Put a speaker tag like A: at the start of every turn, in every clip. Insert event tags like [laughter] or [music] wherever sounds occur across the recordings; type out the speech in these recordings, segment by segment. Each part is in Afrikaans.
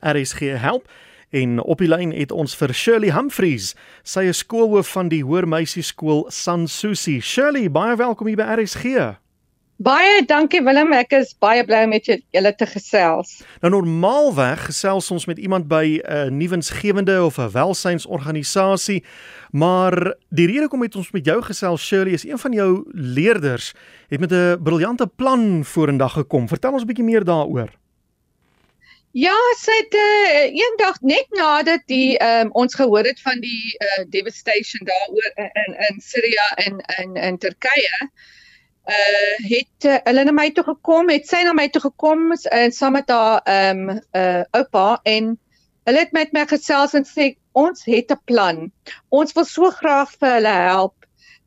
A: RSG help en op die lyn het ons vir Shirley Humphreys. Sy is skoolhoof van die Hoërmeisieskool Sansusi. Shirley, baie welkom hier by RSG.
B: Baie dankie Willem, ek is baie bly om met julle te gesels.
A: Nou normaalweg gesels ons met iemand by 'n uh, nuwensgewende of 'n welsynsorganisasie, maar die rede hoekom het ons met jou gesels Shirley is een van jou leerders het met 'n briljante plan vorendag gekom. Vertel ons 'n bietjie meer daaroor.
B: Ja, sy het uh, eendag net nadat die um, ons gehoor het van die uh, devastation daaroor in in Syria en in in Turkye, uh het uh, hulle na my toe gekom, het sy na my toe gekom en saam met haar ehm um, uh oupa en hulle het met my gesels en sê ons het 'n plan. Ons wil so graag vir hulle help.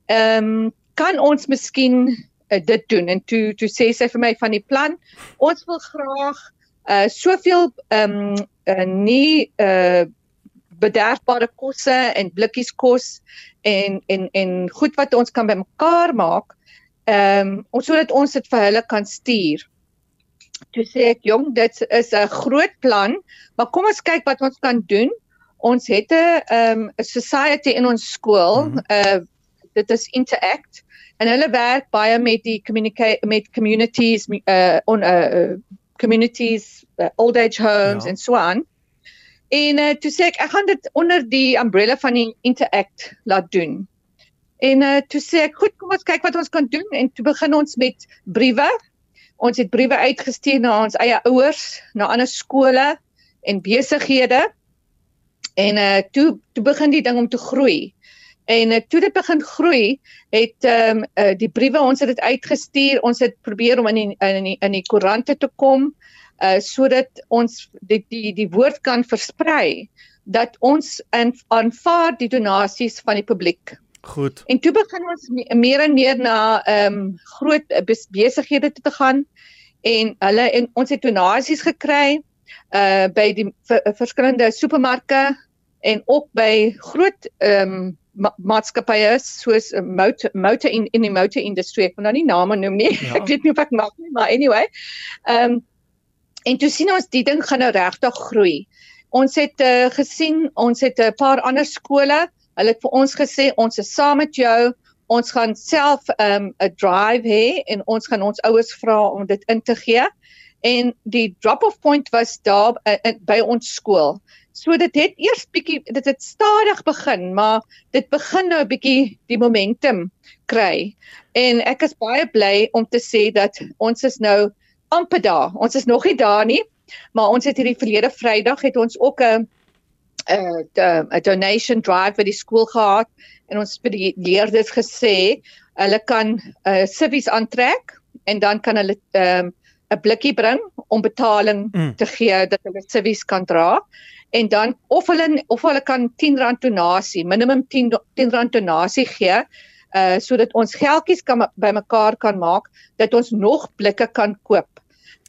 B: Ehm um, kan ons miskien uh, dit doen en toe toe sê sy vir my van die plan. Ons wil graag uh soveel ehm um, uh, nie uh bederfbare kosse en blikkies kos en en en goed wat ons kan bymekaar maak ehm um, ons sodat ons dit vir hulle kan stuur. Toe sê ek jong dit is 'n groot plan, maar kom ons kyk wat ons kan doen. Ons het 'n ehm um, society in ons skool, mm -hmm. uh dit is Interact en hulle werk baie met die communicate met communities uh on 'n uh, communities, uh, old age homes ja. en so aan. En uh, toe sê ek ek gaan dit onder die umbrella van die Interact laat doen. En uh, toe sê ek goed, kom ons kyk wat ons kan doen en toe begin ons met briewe. Ons het briewe uitgestuur na ons eie ouers, na ander skole en besighede. En uh toe toe begin die ding om te groei. En uh, toe dit begin groei, het ehm um, uh, die briewe ons het dit uitgestuur. Ons het probeer om in die, in die, in die koerante te kom uh sodat ons die die die woord kan versprei dat ons aanvaar die donasies van die publiek.
A: Goed.
B: En toe begin ons meer en meer na ehm um, groot besighede te gaan en hulle en ons het donasies gekry uh by die verskillende supermarkte en ook by groot ehm um, ma maatskappye soos motor motor in in die motor industrie ek wil nou nie name noem nie ja. [laughs] ek weet nie of ek mag nie maar anyway ehm um, en toe sien ons die ding gaan nou regtig groei ons het uh, gesien ons het 'n paar ander skole hulle het vir ons gesê ons is saam met jou ons gaan self 'n um, drive hê en ons gaan ons ouers vra om dit in te gee en die drop off point was daar uh, by ons skool So dit het eers bietjie dit het stadig begin, maar dit begin nou 'n bietjie die momentum kry. En ek is baie bly om te sê dat ons is nou amper daar. Ons is nog nie daar nie, maar ons het hierdie verlede Vrydag het ons ook 'n 'n 'n donation drive by die skool gehad en ons het die leerders gesê hulle kan 'n uh, civies aantrek en dan kan hulle 'n um, 'n blikkie bring om betaling mm. te gee dat hulle civies kan dra en dan of hulle of hulle kan R10 donasie, minimum R10 R10 donasie gee uh sodat ons geldjies kan bymekaar kan maak dat ons nog blikke kan koop.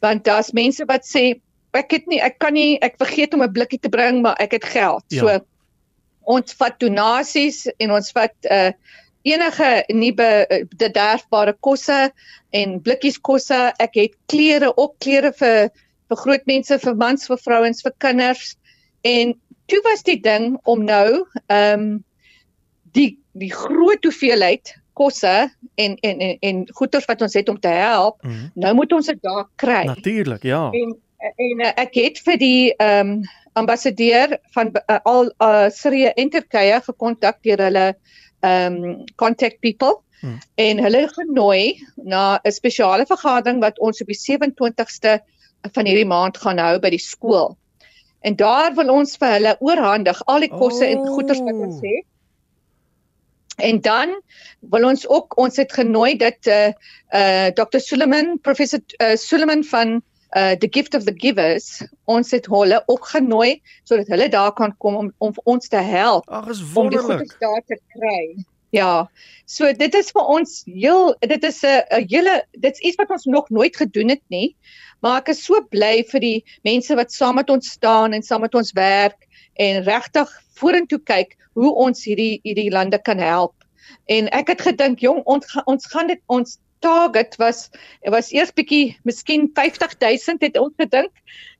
B: Want daar's mense wat sê ek het nie ek kan nie ek vergeet om 'n blikkie te bring maar ek het geld. Ja. So ons vat donasies en ons vat uh enige nie bederfbare kosse en blikkies kosse. Ek het klere, ook klere vir vir groot mense, vir mans, vir vrouens, vir kinders. En toe was die ding om nou ehm um, die die groot hoeveelheid kosse en en en en goeder wat ons het om te help, mm -hmm. nou moet ons dit daar kry.
A: Natuurlik, ja.
B: En en uh, ek het vir die ehm um, ambassadeur van uh, al uh, Syrië en Turkye gekontak deur hulle um, contact people mm. en hulle genooi na 'n spesiale vergadering wat ons op die 27ste van hierdie maand gaan hou by die skool. En daar wil ons vir hulle oorhandig al die kosse oh. en goederes wat ons het. En dan wil ons ook ons het genooi dat eh uh, uh, Dr. Suleiman, professor uh, Suleiman van uh the gift of the givers ons het hulle ook genooi sodat hulle daar kan kom om om ons te help
A: Ag
B: om die goedes daar te kry. Ja. So dit is vir ons heel dit is 'n hele dit's iets wat ons nog nooit gedoen het nie. Maar ek is so bly vir die mense wat saam met ons staan en saam met ons werk en regtig vorentoe kyk hoe ons hierdie hierdie lande kan help. En ek het gedink jong ons ons gaan dit ons target was dit was eers bietjie miskien 50000 het ons gedink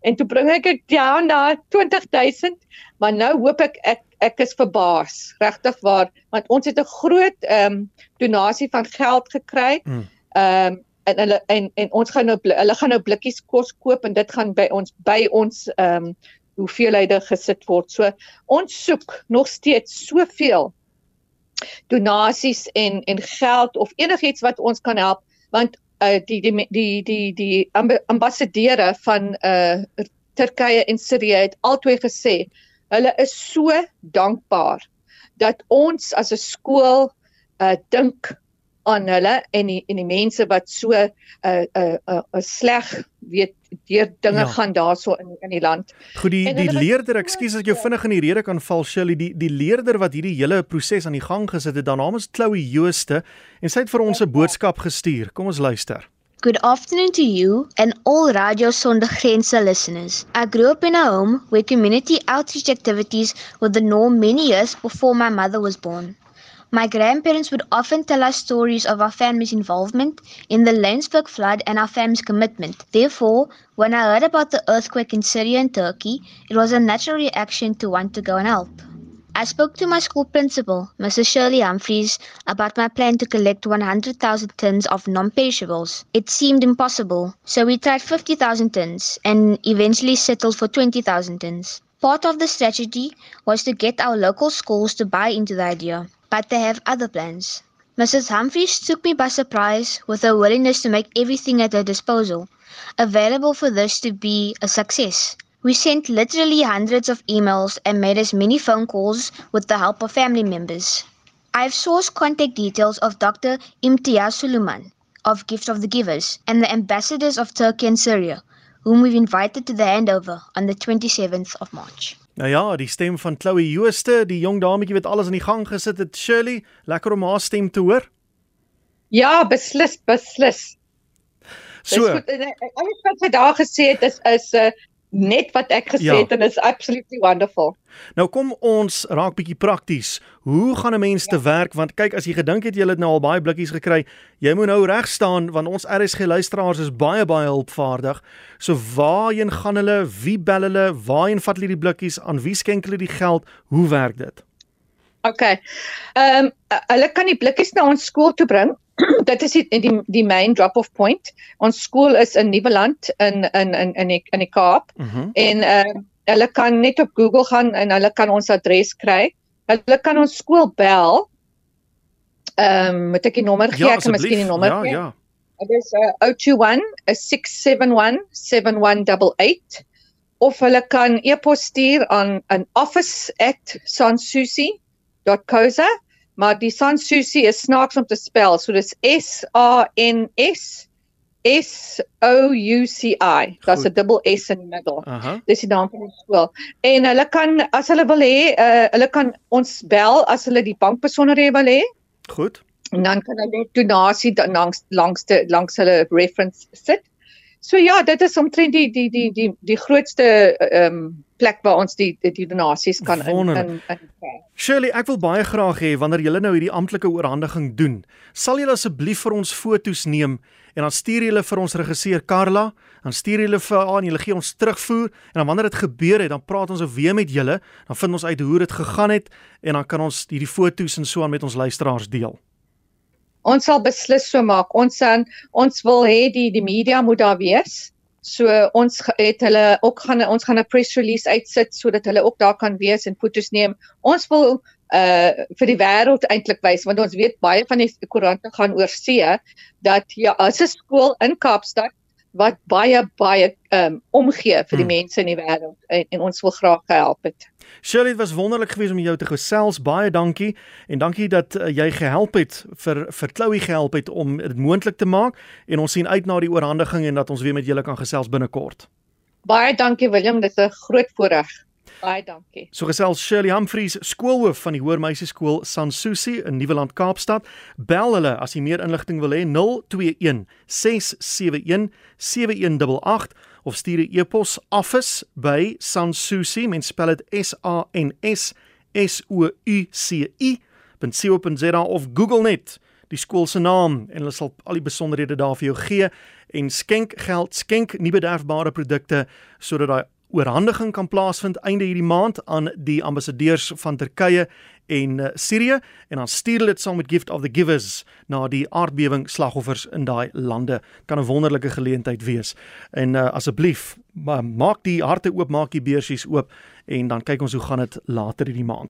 B: en toe bring ek dit down na 20000 maar nou hoop ek ek ek is verbaas regtig waar want ons het 'n groot ehm um, donasie van geld gekry hmm. ehm um, en hulle en en ons gaan nou hulle gaan nou blikkies kos koop en dit gaan by ons by ons ehm um, hoeveelhede gesit word. So ons soek nog steeds soveel donasies en en geld of enigiets wat ons kan help want uh, die die die die die ambassadeure van uh Turkye en Sirië het albei gesê hulle is so dankbaar dat ons as 'n skool uh dink aan hulle en die en die mense wat so uh, uh, uh, uh, sleg weet deur dinge ja. gaan daarso in in die land.
A: Goed die die leerder, ekskuus as ek jou vinnig in die rede kan val Shirley, die die leerder wat hierdie hele proses aan die gang gesit het, dan naam is Chloe Jooste en sy het vir ons 'n boodskap gestuur. Kom ons luister.
C: Good afternoon to you and all Radio Sonder Grense listeners. I grew up in a home where community outreach activities were the norm many years before my mother was born. My grandparents would often tell us stories of our family's involvement in the Lensburg flood and our family's commitment. Therefore, when I heard about the earthquake in Syria and Turkey, it was a natural reaction to want to go and help. I spoke to my school principal, Mrs. Shirley Humphreys, about my plan to collect 100,000 tons of non perishables. It seemed impossible, so we tried 50,000 tons and eventually settled for 20,000 tons. Part of the strategy was to get our local schools to buy into the idea but they have other plans. Mrs. Humphreys took me by surprise with her willingness to make everything at her disposal available for this to be a success. We sent literally hundreds of emails and made as many phone calls with the help of family members. I have sourced contact details of Dr. Imtiaz Suleiman of Gift of the Givers and the ambassadors of Turkey and Syria, whom we've invited to the handover on the 27th of March.
A: Nou ja, die stem van Chloe Jooste, die jong dametjie wat alles in die gang gesit het. Shirley, lekker om haar stem te hoor.
B: Ja, beslis, beslis. So, alles wat sy daar gesê het is is 'n uh, net wat ek gesê ja. het en is absolutely wonderful.
A: Nou kom ons raak bietjie prakties. Hoe gaan 'n mens ja. te werk want kyk as jy gedink het jy het nou al baie blikkies gekry, jy moet nou reg staan want ons RSG luisteraars is baie baie hulpvaardig. So waarheen gaan hulle? Wie bel hulle? Waarheen vat hulle die blikkies? Aan wie skenk hulle die geld? Hoe werk dit?
B: OK. Ehm um, hulle kan die blikkies na ons skool toe bring [clears throat] dit is die die, die main drop off point. Ons skool is in Nieuweland in in in in die, in die Kaap. Mm -hmm. En uh hulle kan net op Google gaan en hulle kan ons adres kry. Hulle kan ons skool bel. Ehm um, moet ek die nommer gee? Ja, ek kan miskien die nommer
A: ja, gee. Ja, ja.
B: Dit is uh 021 671 7188 of hulle kan e-pos stuur aan aan office@sansusi.co.za maar die Sansusi is snaaks om te spel. So dis S A N S S O U C I. Daar's 'n dubbel S in die middel. Uh -huh. Dis die naam van die skool. En hulle kan as hulle wil hê, uh, hulle kan ons bel as hulle die bankbesonderhede wil hê.
A: Goed.
B: En dan kan hulle donasie langs langs te langs hulle reference sit. So ja, dit is omtrent die die die die die grootste ehm um, plek waar ons die die, die donasies kan Wonderlijk. in in in
A: Shirley, ek wil baie graag hê wanneer julle nou hierdie amptelike oorhandiging doen, sal julle asseblief vir ons foto's neem en dan stuur julle vir ons regisseur Karla, dan stuur julle vir aan, julle gee ons terugvoer en dan wanneer dit gebeur het, dan praat ons weer met julle, dan vind ons uit hoe dit gegaan het en dan kan ons hierdie foto's en so aan met ons luisteraars deel.
B: Ons sal beslis so maak. Ons san ons wil hê die die media moet daar wees. So ons het hulle ook gaan ons gaan 'n press release uitsit sodat hulle ook daar kan wees en foto's neem. Ons wil uh vir die wêreld eintlik wys want ons weet baie van die koerante gaan oor see dat ja as 'n skool in Kaapstad wat baie baie um omgee vir die hmm. mense in die wêreld en, en ons wil graag help het.
A: Shirley, dit was wonderlik geweest om jou te gesels. Baie dankie en dankie dat uh, jy gehelp het vir vir Chloe gehelp het om dit moontlik te maak en ons sien uit na die oorhandiging en dat ons weer met julle kan gesels binnekort.
B: Baie dankie Willem, dit is 'n groot voorreg. Baie dankie.
A: So gesels Shirley Humphreys, skoolhoof van die Hoërmeisieskool Sansusi in Nieuweland Kaapstad. Bel hulle as jy meer inligting wil hê 021 671 7188 of stuur 'n e-pos office by sansusi mens spel dit s a n s s o u c i .co.za of Google net die skool se naam en hulle sal al die besonderhede daar vir jou gee en skenk geld, skenk nie bederfbare produkte sodat daai oorhandiging kan plaasvind einde hierdie maand aan die ambassadeurs van Turkye en uh, Sirië en dan stuur dit saam met Gift of the Givers na die aardbewing slagoffers in daai lande. Kan 'n wonderlike geleentheid wees. En uh, asseblief maak die harte oop, maak die beursies oop en dan kyk ons hoe gaan dit later hierdie maand.